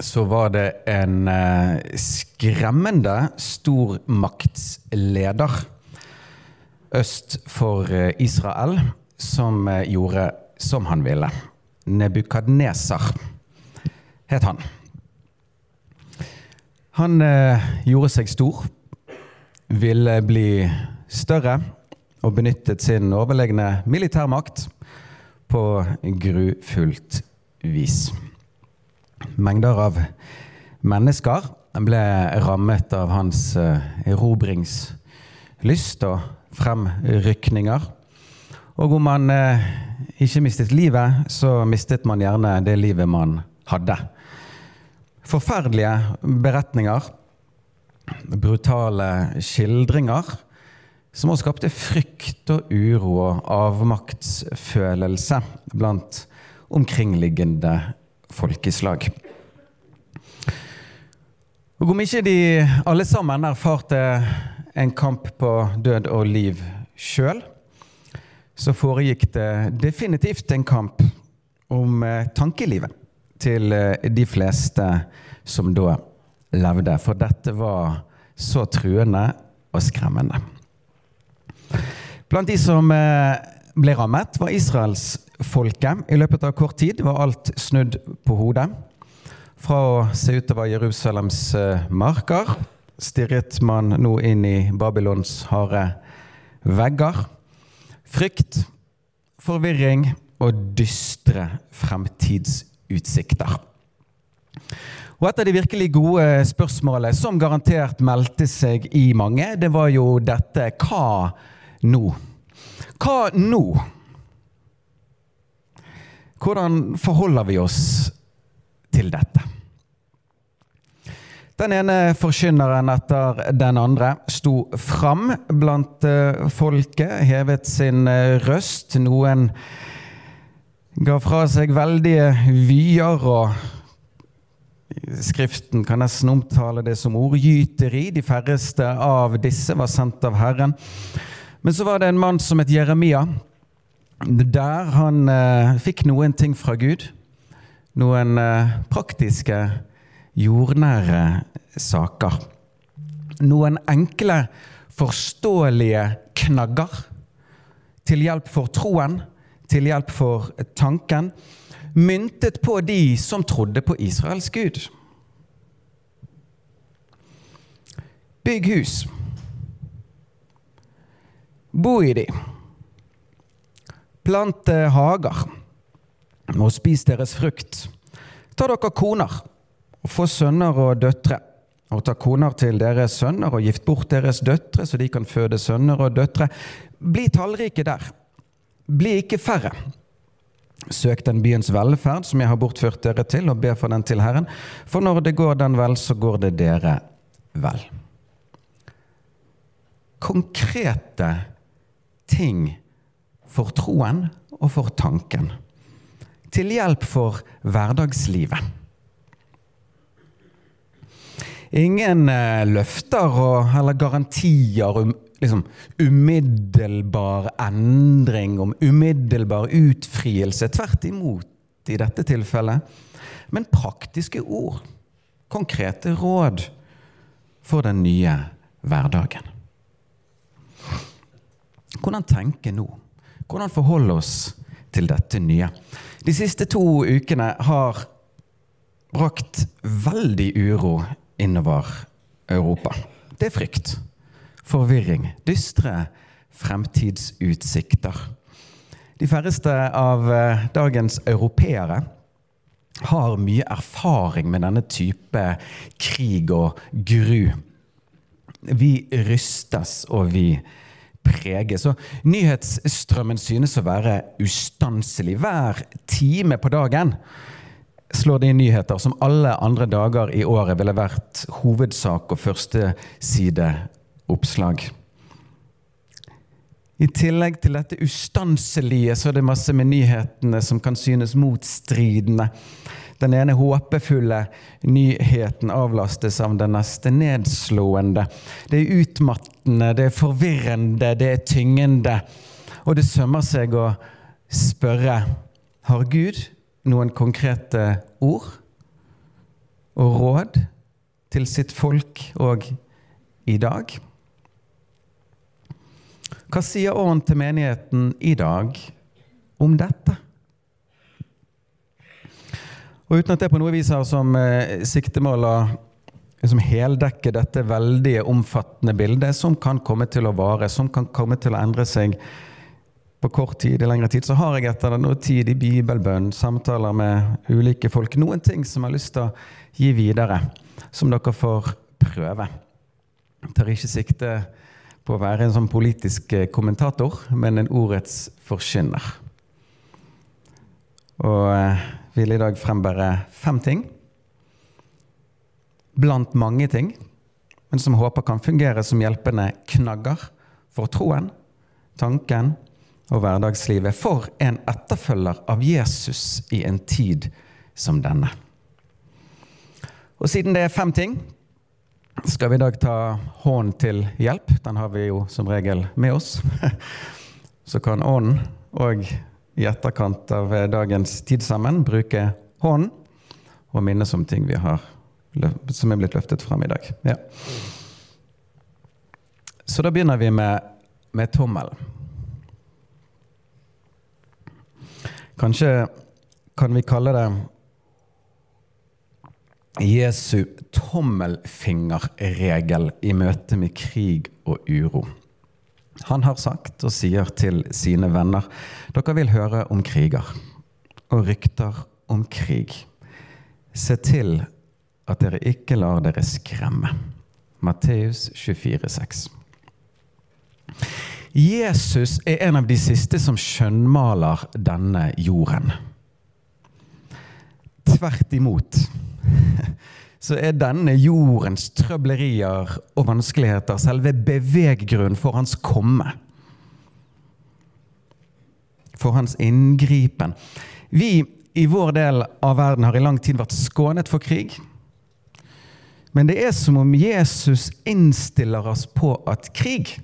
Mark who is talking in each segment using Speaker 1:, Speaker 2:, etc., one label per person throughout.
Speaker 1: så var det en eh, skremmende stormaktsleder øst for eh, Israel som gjorde som han ville. Nebukadneser het han. Han gjorde seg stor, ville bli større og benyttet sin overlegne militærmakt på grufullt vis. Mengder av mennesker ble rammet av hans eh, erobringslyst og fremrykninger. Og om man eh, ikke mistet livet, så mistet man gjerne det livet man hadde. Forferdelige beretninger, brutale skildringer som også skapte frykt og uro og avmaktsfølelse blant omkringliggende folkeslag. Og Om ikke de alle sammen erfarte en kamp på død og liv sjøl, så foregikk det definitivt en kamp om eh, tankelivet til eh, de fleste som da levde. For dette var så truende og skremmende. Blant de som eh, ble rammet, var israelsfolket. I løpet av kort tid var alt snudd på hodet. Fra å se ut til Jerusalems eh, marker stirret man nå inn i Babylons harde vegger. Frykt, forvirring og dystre fremtidsutsikter. Og Et av de virkelig gode spørsmålene som garantert meldte seg i mange, det var jo dette Hva nå? Hva nå? Hvordan forholder vi oss til dette? Den ene forkynneren etter den andre sto fram blant eh, folket, hevet sin eh, røst. Noen ga fra seg veldige vyer og Skriften kan nesten omtale det som ordgyteri. De færreste av disse var sendt av Herren. Men så var det en mann som het Jeremia, der han eh, fikk noen ting fra Gud. Noen eh, praktiske, jordnære saker. Noen enkle, forståelige knagger til hjelp for troen, til hjelp for tanken myntet på de som trodde på Israels Gud. Bygg hus. Bo i de. Plant hager og spis deres frukt. Ta dere koner og få sønner og døtre. Og ta koner til deres sønner og gift bort deres døtre, så de kan føde sønner og døtre. Bli tallrike der. Bli ikke færre. Søk den byens velferd som jeg har bortført dere til, og be for den til Herren. For når det går den vel, så går det dere vel. Konkrete ting for troen og for tanken. Til hjelp for hverdagslivet. Ingen eh, løfter og, eller garantier om liksom, umiddelbar endring, om umiddelbar utfrielse. Tvert imot i dette tilfellet. Men praktiske ord. Konkrete råd for den nye hverdagen. Hvordan tenke nå? Hvordan forholde oss til dette nye? De siste to ukene har brakt veldig uro innover Europa. Det er frykt forvirring, dystre fremtidsutsikter. De færreste av eh, dagens europeere har mye erfaring med denne type krig og gru. Vi rystes, og vi preges. Så nyhetsstrømmen synes å være ustanselig. Hver time på dagen slår de inn nyheter som alle andre dager i året ville vært hovedsak og førstesideoppslag. I tillegg til dette ustanselige så er det masse med nyhetene som kan synes motstridende. Den ene håpefulle nyheten avlastes av den neste nedslående. Det er utmattende, det er forvirrende, det er tyngende. Og det sømmer seg å spørre har Gud noen konkrete ord og råd til sitt folk òg i dag? Hva sier Åren til menigheten i dag om dette? Og Uten at det på noe vis har som eh, siktemål å liksom heldekke dette veldige, omfattende bildet, som kan komme til å vare, som kan komme til å endre seg på kort tid, i lengre tid, så har jeg etter noe tid i bibelbønn, samtaler med ulike folk, noen ting som jeg har lyst til å gi videre, som dere får prøve. Jeg tar ikke sikte på å være en sånn politisk eh, kommentator, men en ordets forkynner. Og eh, vil i dag frembære fem ting. Blant mange ting, men som håper kan fungere som hjelpende knagger for troen, tanken og hverdagslivet for en etterfølger av Jesus i en tid som denne. Og siden det er fem ting, skal vi i dag ta hånden til hjelp. Den har vi jo som regel med oss. Så kan ånden og i etterkant av dagens tid sammen bruke hånden og minnes om ting vi har, som er blitt løftet fram i dag. Ja. Så da begynner vi med, med tommel. Kanskje kan vi kalle det Jesu tommelfingerregel i møte med krig og uro. Han har sagt og sier til sine venner dere vil høre om kriger og rykter om krig. Se til at dere ikke lar dere skremme. Matteus 24, 24,6. Jesus er en av de siste som skjønnmaler denne jorden. Tvert imot så er denne jordens trøblerier og vanskeligheter selve beveggrunnen for hans komme. For hans inngripen. Vi i vår del av verden har i lang tid vært skånet for krig. Men det er som om Jesus innstiller oss på at krig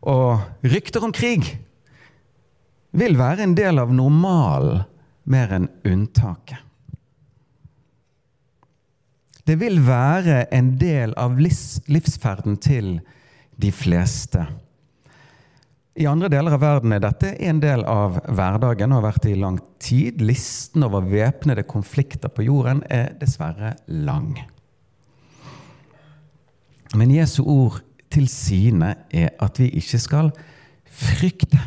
Speaker 1: og rykter om krig vil være en del av normalen mer enn unntaket. Det vil være en del av livsferden til de fleste. I andre deler av verden er dette en del av hverdagen og har vært det i lang tid. Listen over væpnede konflikter på jorden er dessverre lang. Men Jesu ord til sine er at vi ikke skal frykte.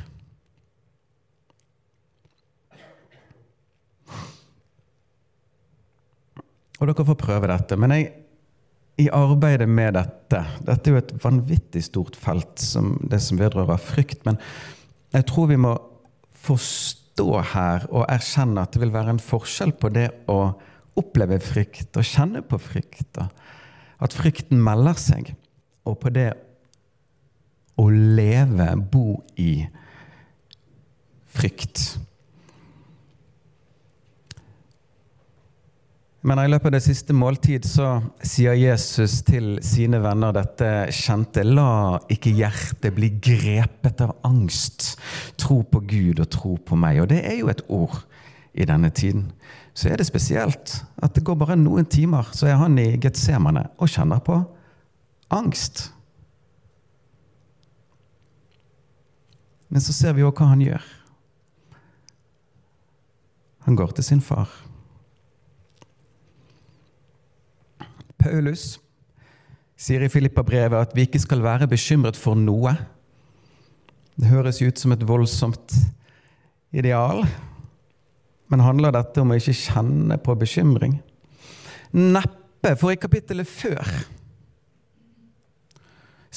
Speaker 1: Og dere får prøve dette. Men jeg, i arbeidet med dette Dette er jo et vanvittig stort felt, som, det som vedrører frykt. Men jeg tror vi må forstå her og erkjenne at det vil være en forskjell på det å oppleve frykt og kjenne på frykt. At frykten melder seg. Og på det å leve, bo i frykt. Men i løpet av det siste måltid så sier Jesus til sine venner dette kjente La ikke hjertet bli grepet av angst. Tro på Gud og tro på meg. Og det er jo et ord i denne tiden. Så er det spesielt at det går bare noen timer, så er han i Getsemane og kjenner på angst. Men så ser vi òg hva han gjør. Han går til sin far. Paulus sier i Filippa-brevet at vi ikke skal være bekymret for noe. Det høres ut som et voldsomt ideal, men handler dette om å ikke kjenne på bekymring? Neppe, for i kapittelet før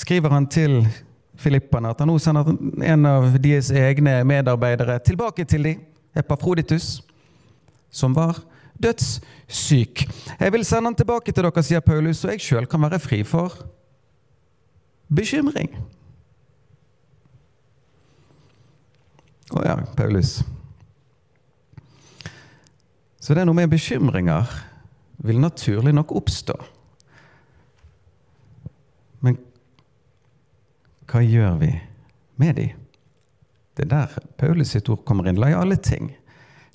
Speaker 1: skriver han til filipperne at han nå sender en av deres egne medarbeidere tilbake til dem, Epafroditus, som var dødssyk. Jeg vil sende han tilbake til dere, sier Paulus, så jeg sjøl kan være fri for bekymring. Å ja, Paulus. Så det er noe med bekymringer vil naturlig nok oppstå. Men hva gjør vi med de? Det er der Paulus sitt ord kommer inn. La i alle ting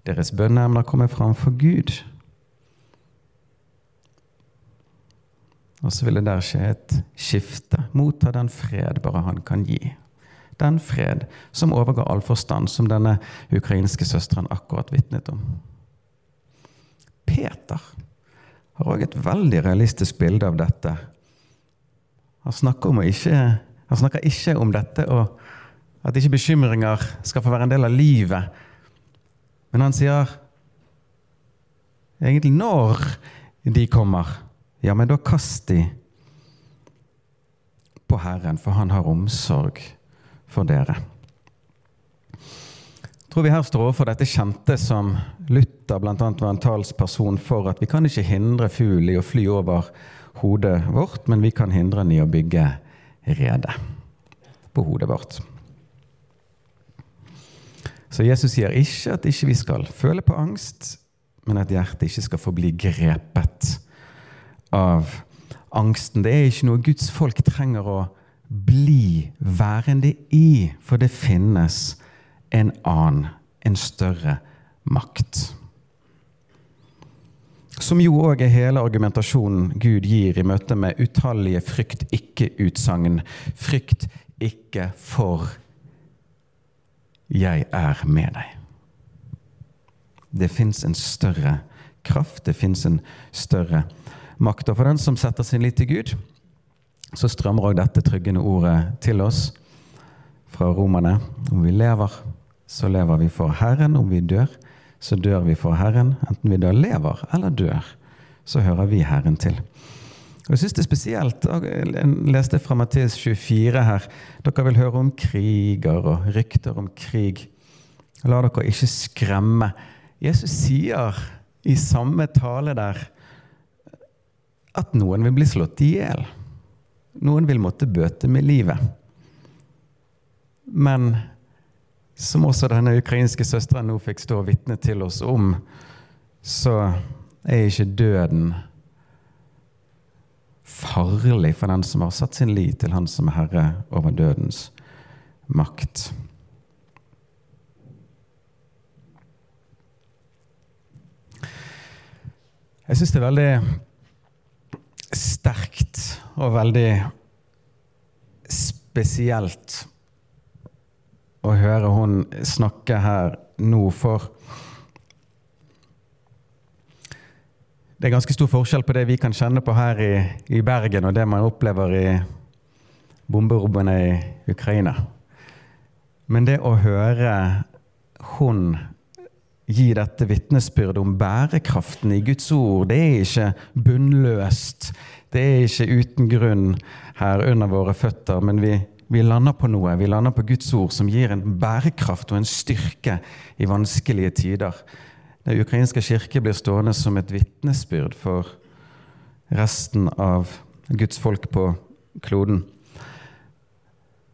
Speaker 1: deres bønneemner kommer fram for Gud. Og så vil det der skje et skifte. Motta den fred bare han kan gi. Den fred som overgår all forstand, som denne ukrainske søsteren akkurat vitnet om. Peter har òg et veldig realistisk bilde av dette. Han snakker, ikke, han snakker ikke om dette og at ikke bekymringer skal få være en del av livet. Men han sier egentlig når de kommer, ja, men da kast de på Herren, for han har omsorg for dere. Jeg tror vi her står overfor dette kjente som Luther bl.a. var en talsperson for, at vi kan ikke hindre fugl i å fly over hodet vårt, men vi kan hindre den i å bygge rede på hodet vårt. Så Jesus sier ikke at ikke vi skal føle på angst, men at hjertet ikke skal få bli grepet av angsten. Det er ikke noe Guds folk trenger å bli værende i, for det finnes en annen, en større makt. Som jo òg er hele argumentasjonen Gud gir i møte med utallige frykt ikke-utsagn. Frykt ikke for 'Jeg er med deg'. Det fins en større kraft, det fins en større makt. Og for den som setter sin lit til Gud, så strømmer òg dette tryggende ordet til oss fra romerne. Om vi lever, så lever vi for Herren. Om vi dør, så dør vi for Herren. Enten vi da lever eller dør, så hører vi Herren til. Og jeg synes det er spesielt. Jeg leste fra Matteus 24 her. Dere vil høre om kriger og rykter om krig. La dere ikke skremme. Jesus sier i samme tale der at noen vil bli slått i hjel. Noen vil måtte bøte med livet. Men som også denne ukrainske søsteren nå fikk stå vitne til oss om, så er ikke døden farlig for den som har satt sin lit til Han som er herre over dødens makt. Jeg syns det er veldig sterkt og veldig spesielt å høre hun snakke her nå, for Det er ganske stor forskjell på det vi kan kjenne på her i, i Bergen, og det man opplever i bomberommene i Ukraina. Men det å høre hun gi dette vitnesbyrdet om bærekraften i Guds ord, det er ikke bunnløst. Det er ikke uten grunn her under våre føtter, men vi, vi lander på noe. Vi lander på Guds ord som gir en bærekraft og en styrke i vanskelige tider. Den ukrainske kirke blir stående som et vitnesbyrd for resten av Guds folk på kloden.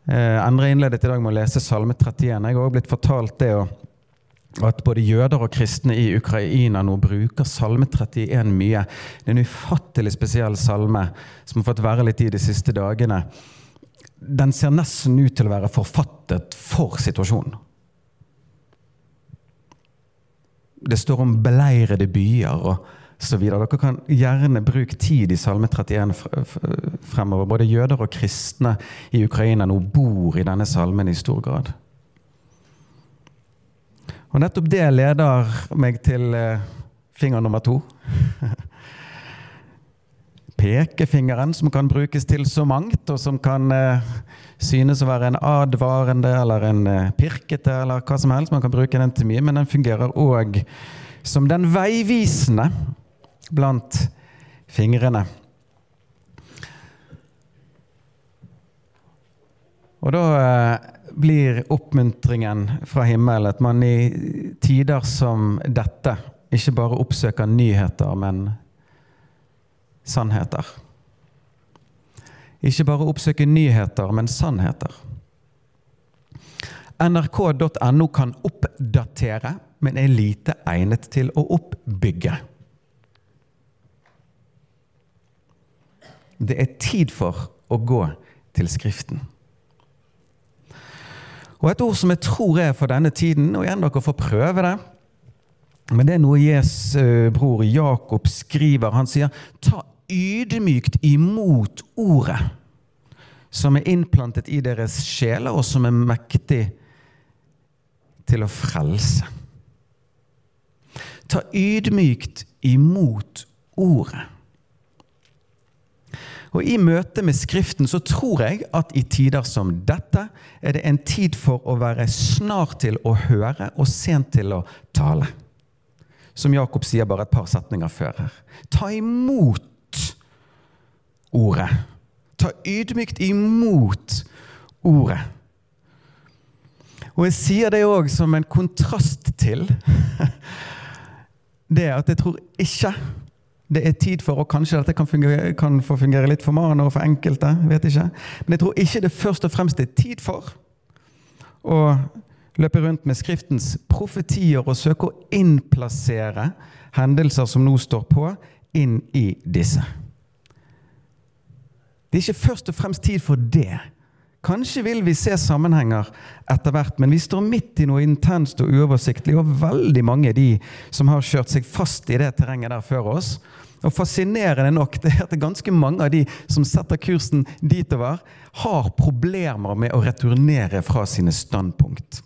Speaker 1: Eh, Endre innledet i dag med å lese Salme 31. Jeg har også blitt fortalt det at både jøder og kristne i Ukraina nå bruker Salme 31 mye. Det er en ufattelig spesiell salme som har fått være litt i de siste dagene. Den ser nesten ut til å være forfattet for situasjonen. Det står om beleirede byer og så videre. Dere kan gjerne bruke tid i Salme 31 fremover. Både jøder og kristne i Ukraina nå bor i denne salmen i stor grad. Og nettopp det leder meg til eh, finger nummer to. Pekefingeren, som kan brukes til så mangt, og som kan eh, synes å være en advarende eller en eh, pirkete eller hva som helst. Man kan bruke den til mye, men den fungerer òg som den veivisende blant fingrene. Og da eh, blir oppmuntringen fra himmelen at man i tider som dette ikke bare oppsøker nyheter, men sannheter. Ikke bare oppsøke nyheter, men sannheter. NRK.no kan oppdatere, men er lite egnet til å oppbygge. Det er tid for å gå til Skriften. Og Et ord som jeg tror er for denne tiden, og igjen dere får prøve det Men det er noe Jes bror Jakob skriver. Han sier ta ydmykt imot ordet som er innplantet i deres sjeler, og som er mektig til å frelse. Ta ydmykt imot ordet. Og I møte med Skriften så tror jeg at i tider som dette er det en tid for å være snar til å høre og sent til å tale. Som Jakob sier bare et par setninger før her. Ta imot ordet. Ta ydmykt imot ordet. Og jeg sier det òg som en kontrast til det at jeg tror ikke det er tid for, og kanskje dette kan, fungere, kan få fungere litt for Maren og for enkelte, vet ikke. Men jeg tror ikke det først og fremst er tid for å løpe rundt med Skriftens profetier og søke å innplassere hendelser som nå står på, inn i disse. Det er ikke først og fremst tid for det. Kanskje vil vi se sammenhenger etter hvert, men vi står midt i noe intenst og uoversiktlig, og veldig mange de som har kjørt seg fast i det terrenget der før oss. Og Fascinerende nok det er at ganske mange av de som setter kursen ditover, har problemer med å returnere fra sine standpunkt.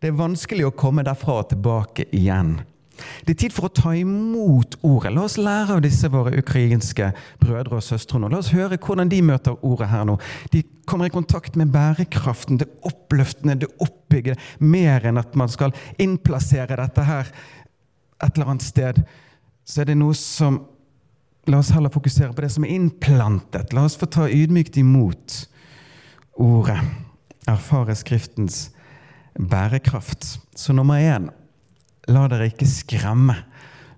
Speaker 1: Det er vanskelig å komme derfra og tilbake igjen. Det er tid for å ta imot ordet. La oss lære av disse våre ukrainske brødre og søstre nå. La oss høre hvordan de møter ordet her nå. De kommer i kontakt med bærekraften, det oppløftende, det oppbyggede, mer enn at man skal innplassere dette her et eller annet sted. Så er det noe som La oss heller fokusere på det som er innplantet. La oss få ta ydmykt imot ordet. Erfare Skriftens bærekraft. Så nummer én La dere ikke skremme.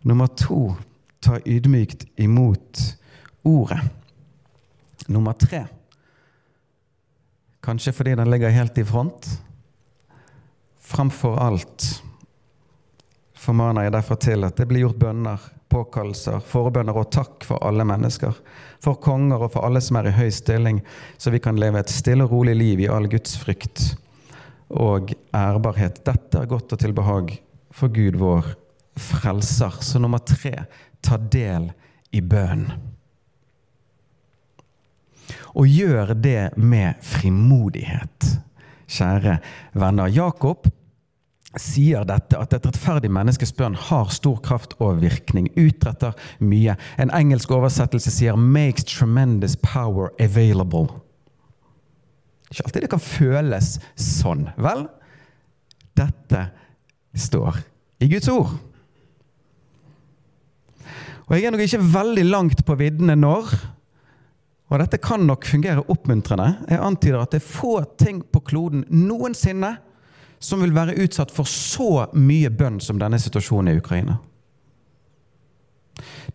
Speaker 1: Nummer to ta ydmykt imot ordet. Nummer tre Kanskje fordi den ligger helt i front. Framfor alt formaner jeg derfor til at det blir gjort bønner, påkallelser, forbønner og takk for alle mennesker. For konger og for alle som er i høy stilling, så vi kan leve et stille og rolig liv i all Guds frykt og ærbarhet. Dette er godt og til behag for Gud, vår frelser. Så nummer tre ta del i bønn. Og gjør det med frimodighet, kjære venner. Jakob sier dette, at et rettferdig menneskes bønn har stor kraft og virkning. Utretter mye. En engelsk oversettelse sier 'makes tremendous power available'. Ikke alltid det kan føles sånn. Vel, dette står i Guds ord. Og Jeg er nok ikke veldig langt på viddene når, og dette kan nok fungere oppmuntrende. Jeg antyder at det er få ting på kloden noensinne som vil være utsatt for så mye bønn som denne situasjonen i Ukraina.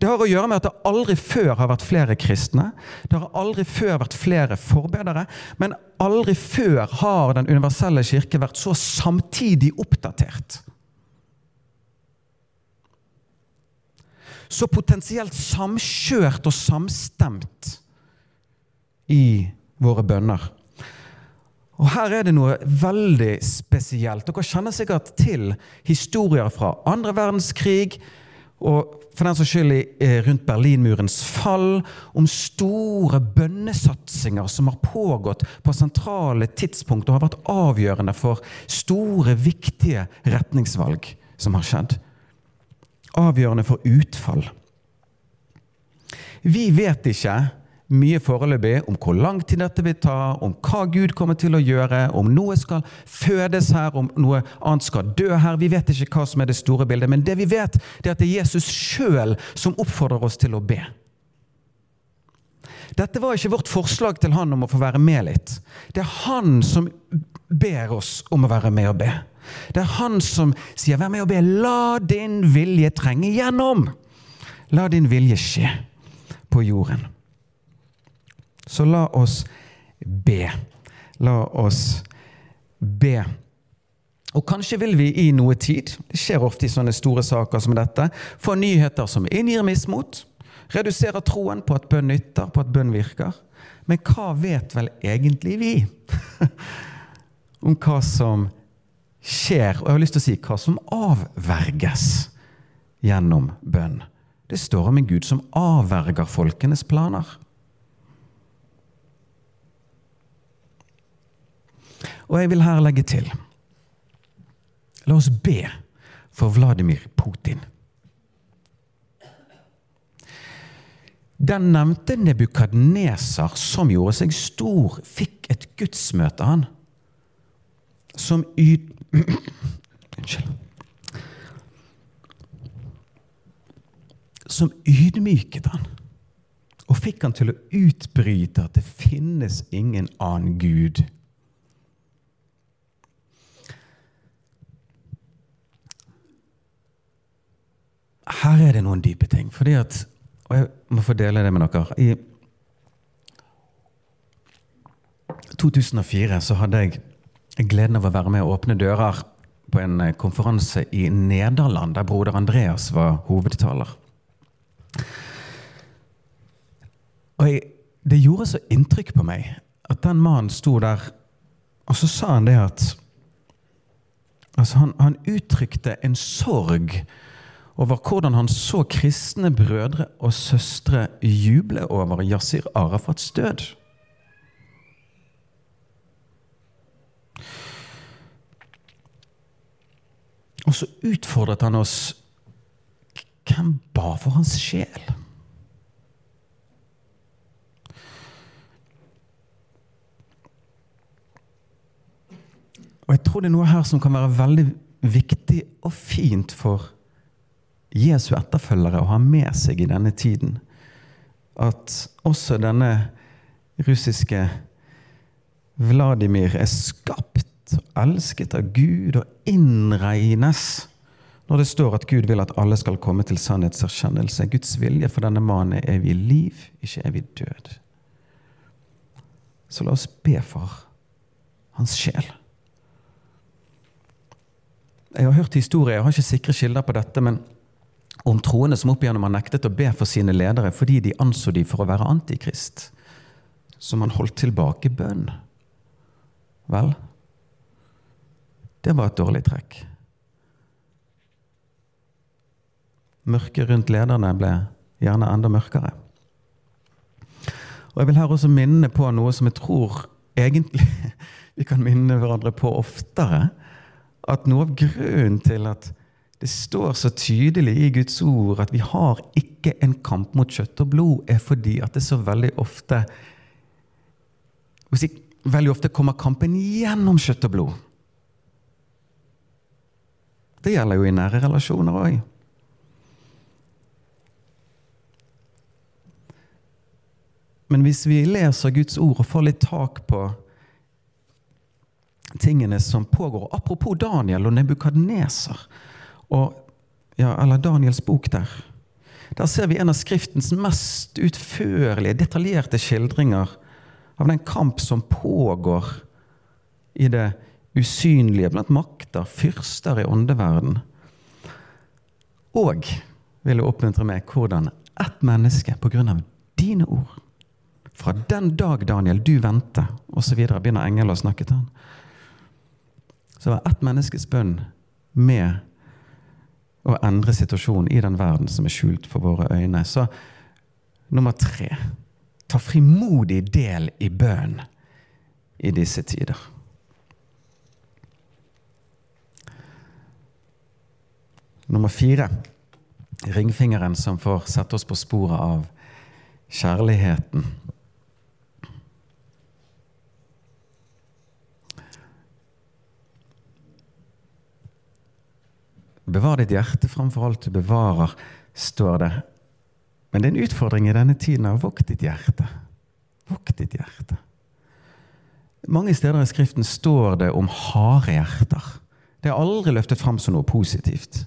Speaker 1: Det har å gjøre med at det aldri før har vært flere kristne. Det har aldri før vært flere forbedere. Men aldri før har Den universelle kirke vært så samtidig oppdatert. Så potensielt samkjørt og samstemt i våre bønner. Og Her er det noe veldig spesielt. Dere kjenner sikkert til historier fra andre verdenskrig og for den saks skyld eh, rundt Berlinmurens fall, om store bønnesatsinger som har pågått på sentrale tidspunkt og har vært avgjørende for store, viktige retningsvalg som har skjedd. Avgjørende for utfall. Vi vet ikke mye foreløpig om hvor lang tid dette vil ta, om hva Gud kommer til å gjøre, om noe skal fødes her, om noe annet skal dø her. Vi vet ikke hva som er det store bildet, men det vi vet, det er at det er Jesus sjøl som oppfordrer oss til å be. Dette var ikke vårt forslag til han om å få være med litt. Det er han som ber oss om å være med og be. Det er han som sier 'vær med og be'. La din vilje trenge gjennom. La din vilje skje på jorden. Så la oss be. La oss be. Og kanskje vil vi i noe tid, det skjer ofte i sånne store saker som dette, få nyheter som inngir mismot, reduserer troen på at bønn nytter, på at bønn virker. Men hva vet vel egentlig vi om hva som skjer, og jeg har lyst til å si hva som avverges gjennom bønn? Det står om en Gud som avverger folkenes planer. Og jeg vil her legge til La oss be for Vladimir Putin. Den nevnte Nebukadneser, som gjorde seg stor, fikk et gudsmøte, han. Som yd... Unnskyld. Som ydmyket han. Og fikk han til å utbryte at det finnes ingen annen Gud her er det noen dype ting. Fordi at, og jeg må få dele det med dere. I 2004 så hadde jeg gleden av å være med og åpne dører på en eh, konferanse i Nederland, der broder Andreas var hovedtaler. Og jeg, Det gjorde så inntrykk på meg at den mannen sto der, og så sa han det at altså han, han uttrykte en sorg over hvordan han så kristne brødre og søstre juble over Yasir Arafats død. Og så utfordret han oss Hvem ba for hans sjel? Og jeg tror det er noe her som kan være veldig viktig og fint for Jesu etterfølgere å ha med seg i denne tiden. At også denne russiske Vladimir er skapt og elsket av Gud og innregnes når det står at Gud vil at alle skal komme til sannhetserkjennelse. Guds vilje for denne mannen er evig liv, ikke evig død. Så la oss be for hans sjel. Jeg har hørt historier, jeg har ikke sikre kilder på dette, men om troende som opp igjennom har nektet å be for sine ledere fordi de anså de for å være antikrist. Som han holdt tilbake bønn. Vel, det var et dårlig trekk. Mørket rundt lederne ble gjerne enda mørkere. Og Jeg vil her også minne på noe som jeg tror egentlig vi kan minne hverandre på oftere. At noe av grunnen til at det står så tydelig i Guds ord at vi har ikke en kamp mot kjøtt og blod, er fordi at det så veldig ofte Veldig ofte kommer kampen gjennom kjøtt og blod. Det gjelder jo i nære relasjoner òg. Men hvis vi leser Guds ord og får litt tak på tingene som pågår Apropos Daniel og Nebukadneser ja, eller Daniels bok der. Der ser vi en av Skriftens mest utførlige, detaljerte skildringer av den kamp som pågår i det usynlige blant makter, fyrster i åndeverden. Og vil jeg oppmuntre meg hvordan ett menneske av dine ord Fra den dag, Daniel, du vendte, osv. begynner engelen å snakke til han. Så var ett menneskes bønn med å endre situasjonen i den verden som er skjult for våre øyne. Så nummer tre ta frimodig del i bønn i disse tider. Nummer fire ringfingeren som får sette oss på sporet av kjærligheten. Bevar ditt hjerte framfor alt du bevarer, står det. Men det er en utfordring i denne tiden av vokt ditt hjerte. Vokt ditt hjerte. Mange steder i Skriften står det om harde hjerter. Det er aldri løftet fram som noe positivt.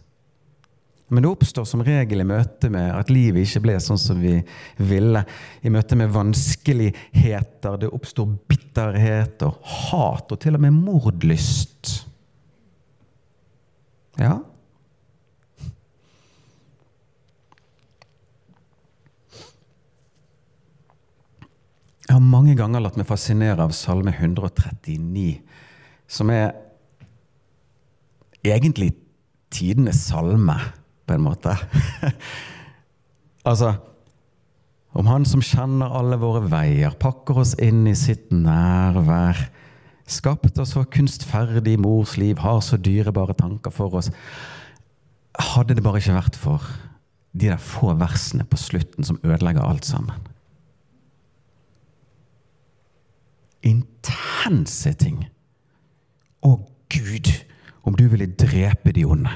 Speaker 1: Men det oppstår som regel i møte med at livet ikke ble sånn som vi ville. I møte med vanskeligheter. Det oppstår bitterhet og hat, og til og med mordlyst. Ja. Jeg har mange ganger latt meg fascinere av Salme 139, som er egentlig tidenes salme, på en måte. altså Om Han som kjenner alle våre veier, pakker oss inn i sitt nærvær, skapt oss for kunstferdig mors liv, har så dyrebare tanker for oss. Hadde det bare ikke vært for de der få versene på slutten som ødelegger alt sammen. intense ting. Å Gud, om du ville drepe de onde.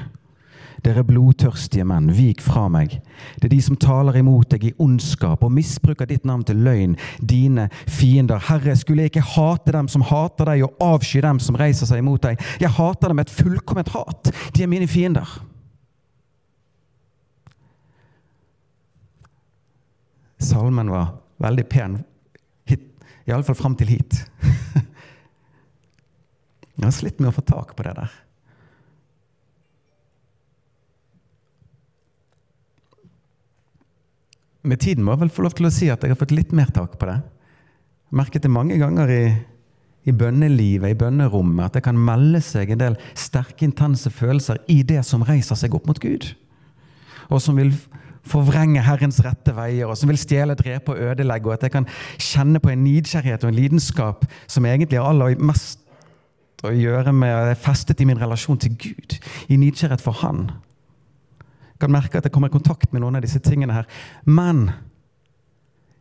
Speaker 1: Dere blodtørstige menn, vik fra meg. Det er de som taler imot deg i ondskap og misbruker ditt navn til løgn, dine fiender. Herre, skulle jeg ikke hate dem som hater deg, og avsky dem som reiser seg imot deg? Jeg hater dem med et fullkomment hat. De er mine fiender. Salmen var veldig pen Iallfall fram til hit. Jeg har slitt med å få tak på det der. Med tiden må jeg vel få lov til å si at jeg har fått litt mer tak på det. Jeg merket det mange ganger i, i bønnelivet, i bønnerommet, at det kan melde seg en del sterke, intense følelser i det som reiser seg opp mot Gud. Og som vil forvrenge Herrens rette veier, og som vil stjele, drepe og ødelegge, og at jeg kan kjenne på en nidkjærhet og en lidenskap som egentlig har aller mest å gjøre med er festet i min relasjon til Gud, i nidkjærhet for Han. Kan merke at jeg kommer i kontakt med noen av disse tingene her. Men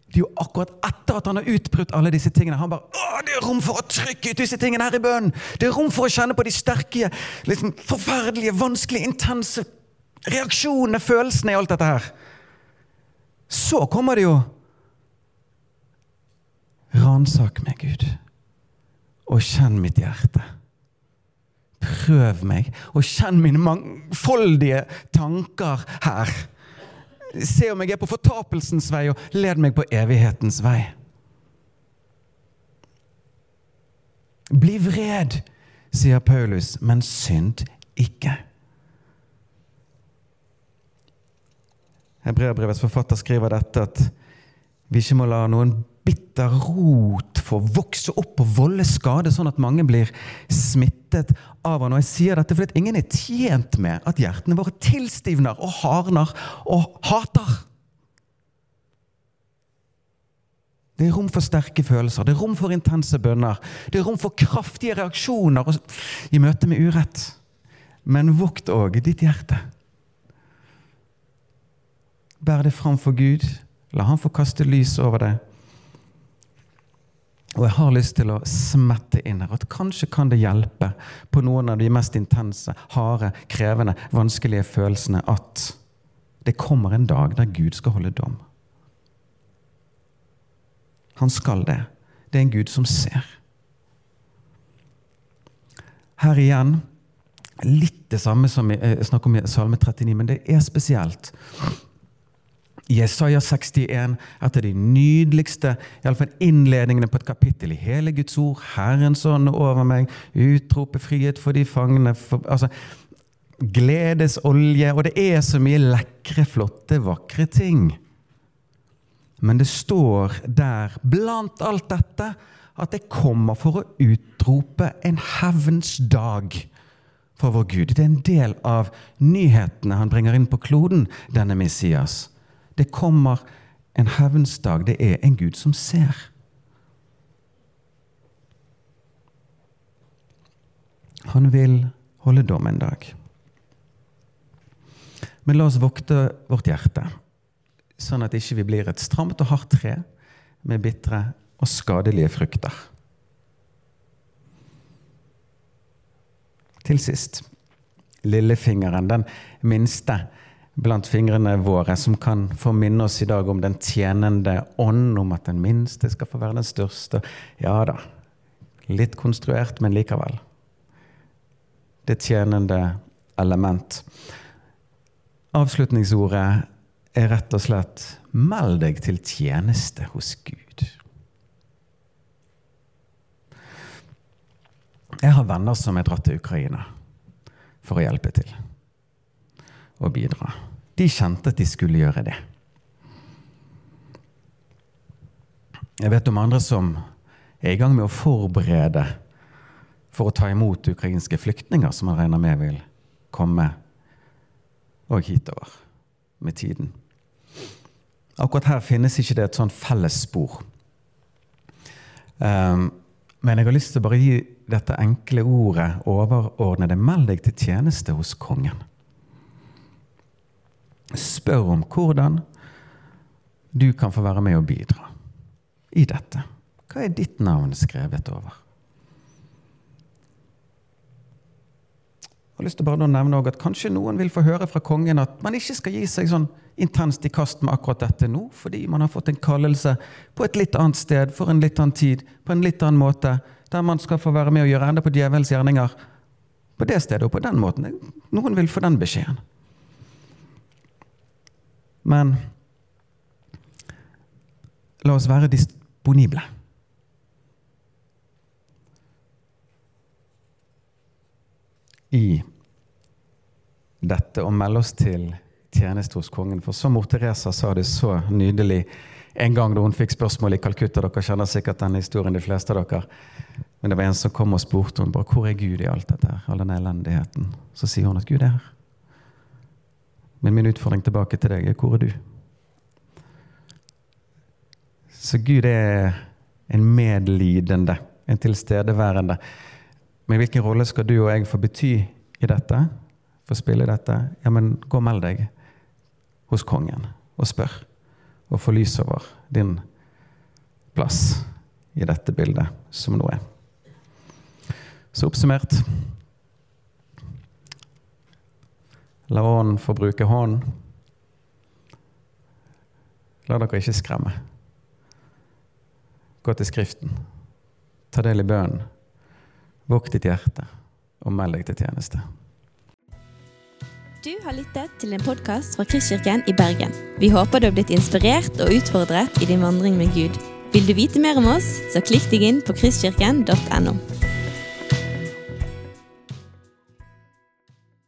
Speaker 1: det er jo akkurat etter at han har utbrutt alle disse tingene. Han bare Å, det er rom for å trykke ut disse tingene her i bønnen! Det er rom for å kjenne på de sterke, liksom forferdelige, vanskelige, intense reaksjonene, følelsene i alt dette her. Så kommer det jo Ransak meg, Gud, og kjenn mitt hjerte. Prøv meg, og kjenn mine mangfoldige tanker her. Se om jeg er på fortapelsens vei, og led meg på evighetens vei. Bli vred, sier Paulus, men synd ikke. Hebreabrevets forfatter skriver dette at vi ikke må la noen bitter rot få vokse opp og volde skade, sånn at mange blir smittet av han. Og jeg sier dette fordi ingen er tjent med at hjertene våre tilstivner og hardner og hater. Det er rom for sterke følelser, det er rom for intense bønner. Det er rom for kraftige reaksjoner i møte med urett. Men vokt òg ditt hjerte. Bær det fram for Gud. La Han få kaste lys over det. Og jeg har lyst til å smette inn her at kanskje kan det hjelpe på noen av de mest intense, harde, krevende, vanskelige følelsene at det kommer en dag der Gud skal holde dom. Han skal det. Det er en Gud som ser. Her igjen litt det samme som jeg eh, snakker om i Salme 39, men det er spesielt. Jesaja 61, et av de nydeligste i alle fall innledningene på et kapittel i hele Guds ord. Herrens ånd over meg, utrope frihet for de fangne. For, altså, gledesolje. Og det er så mye lekre, flotte, vakre ting. Men det står der, blant alt dette, at det kommer for å utrope en hevns dag for vår Gud. Det er en del av nyhetene han bringer inn på kloden, denne Messias. Det kommer en hevnsdag. Det er en Gud som ser. Han vil holde dom en dag. Men la oss vokte vårt hjerte, sånn at ikke vi blir et stramt og hardt tre med bitre og skadelige frukter. Til sist lillefingeren, den minste blant fingrene våre som kan få minne oss i dag om den tjenende ånd, om at den minste skal få være den største. Ja da, litt konstruert, men likevel. det tjenende element. Avslutningsordet er rett og slett 'meld deg til tjeneste hos Gud'. Jeg har venner som er dratt til Ukraina for å hjelpe til og bidra. De kjente at de skulle gjøre det. Jeg vet om andre som er i gang med å forberede for å ta imot ukrainske flyktninger som man regner med vil komme og hitover med tiden. Akkurat her finnes ikke det et sånn fellesspor. Um, men jeg har lyst til å bare gi dette enkle ordet overordnede 'meld deg til tjeneste hos kongen'. Spør om hvordan du kan få være med og bidra i dette. Hva er ditt navn skrevet over? Jeg har lyst til bare å nevne at Kanskje noen vil få høre fra kongen at man ikke skal gi seg sånn intenst i kast med akkurat dette nå, fordi man har fått en kallelse på et litt annet sted, for en litt annen tid, på en litt annen måte, der man skal få være med og gjøre enda på djevelens gjerninger på det stedet og på den måten. Noen vil få den beskjeden. Men la oss være disponible. I dette og melde oss til tjeneste hos kongen. For som mor Teresa sa det så nydelig en gang da hun fikk spørsmål i Calcutta. Dere kjenner sikkert den historien, de fleste av dere. Men det var en som kom og spurte henne hvor er Gud i alt dette, all denne elendigheten. Så sier hun at Gud er her. Men min utfordring tilbake til deg er hvor er du? Så Gud er en medlidende, en tilstedeværende. Men hvilken rolle skal du og jeg få bety i dette? Få spille i dette? Ja, men gå og meld deg hos kongen og spør. Og få lys over din plass i dette bildet som nå er. Så oppsummert La ånden få bruke hånden. La dere ikke skremme. Gå til Skriften. Ta del i bønnen. Vokt ditt hjerte, og meld deg til tjeneste.
Speaker 2: Du har lyttet til en podkast fra Kristkirken i Bergen. Vi håper du har blitt inspirert og utfordret i din vandring med Gud. Vil du vite mer om oss, så klikk deg inn på kristkirken.no.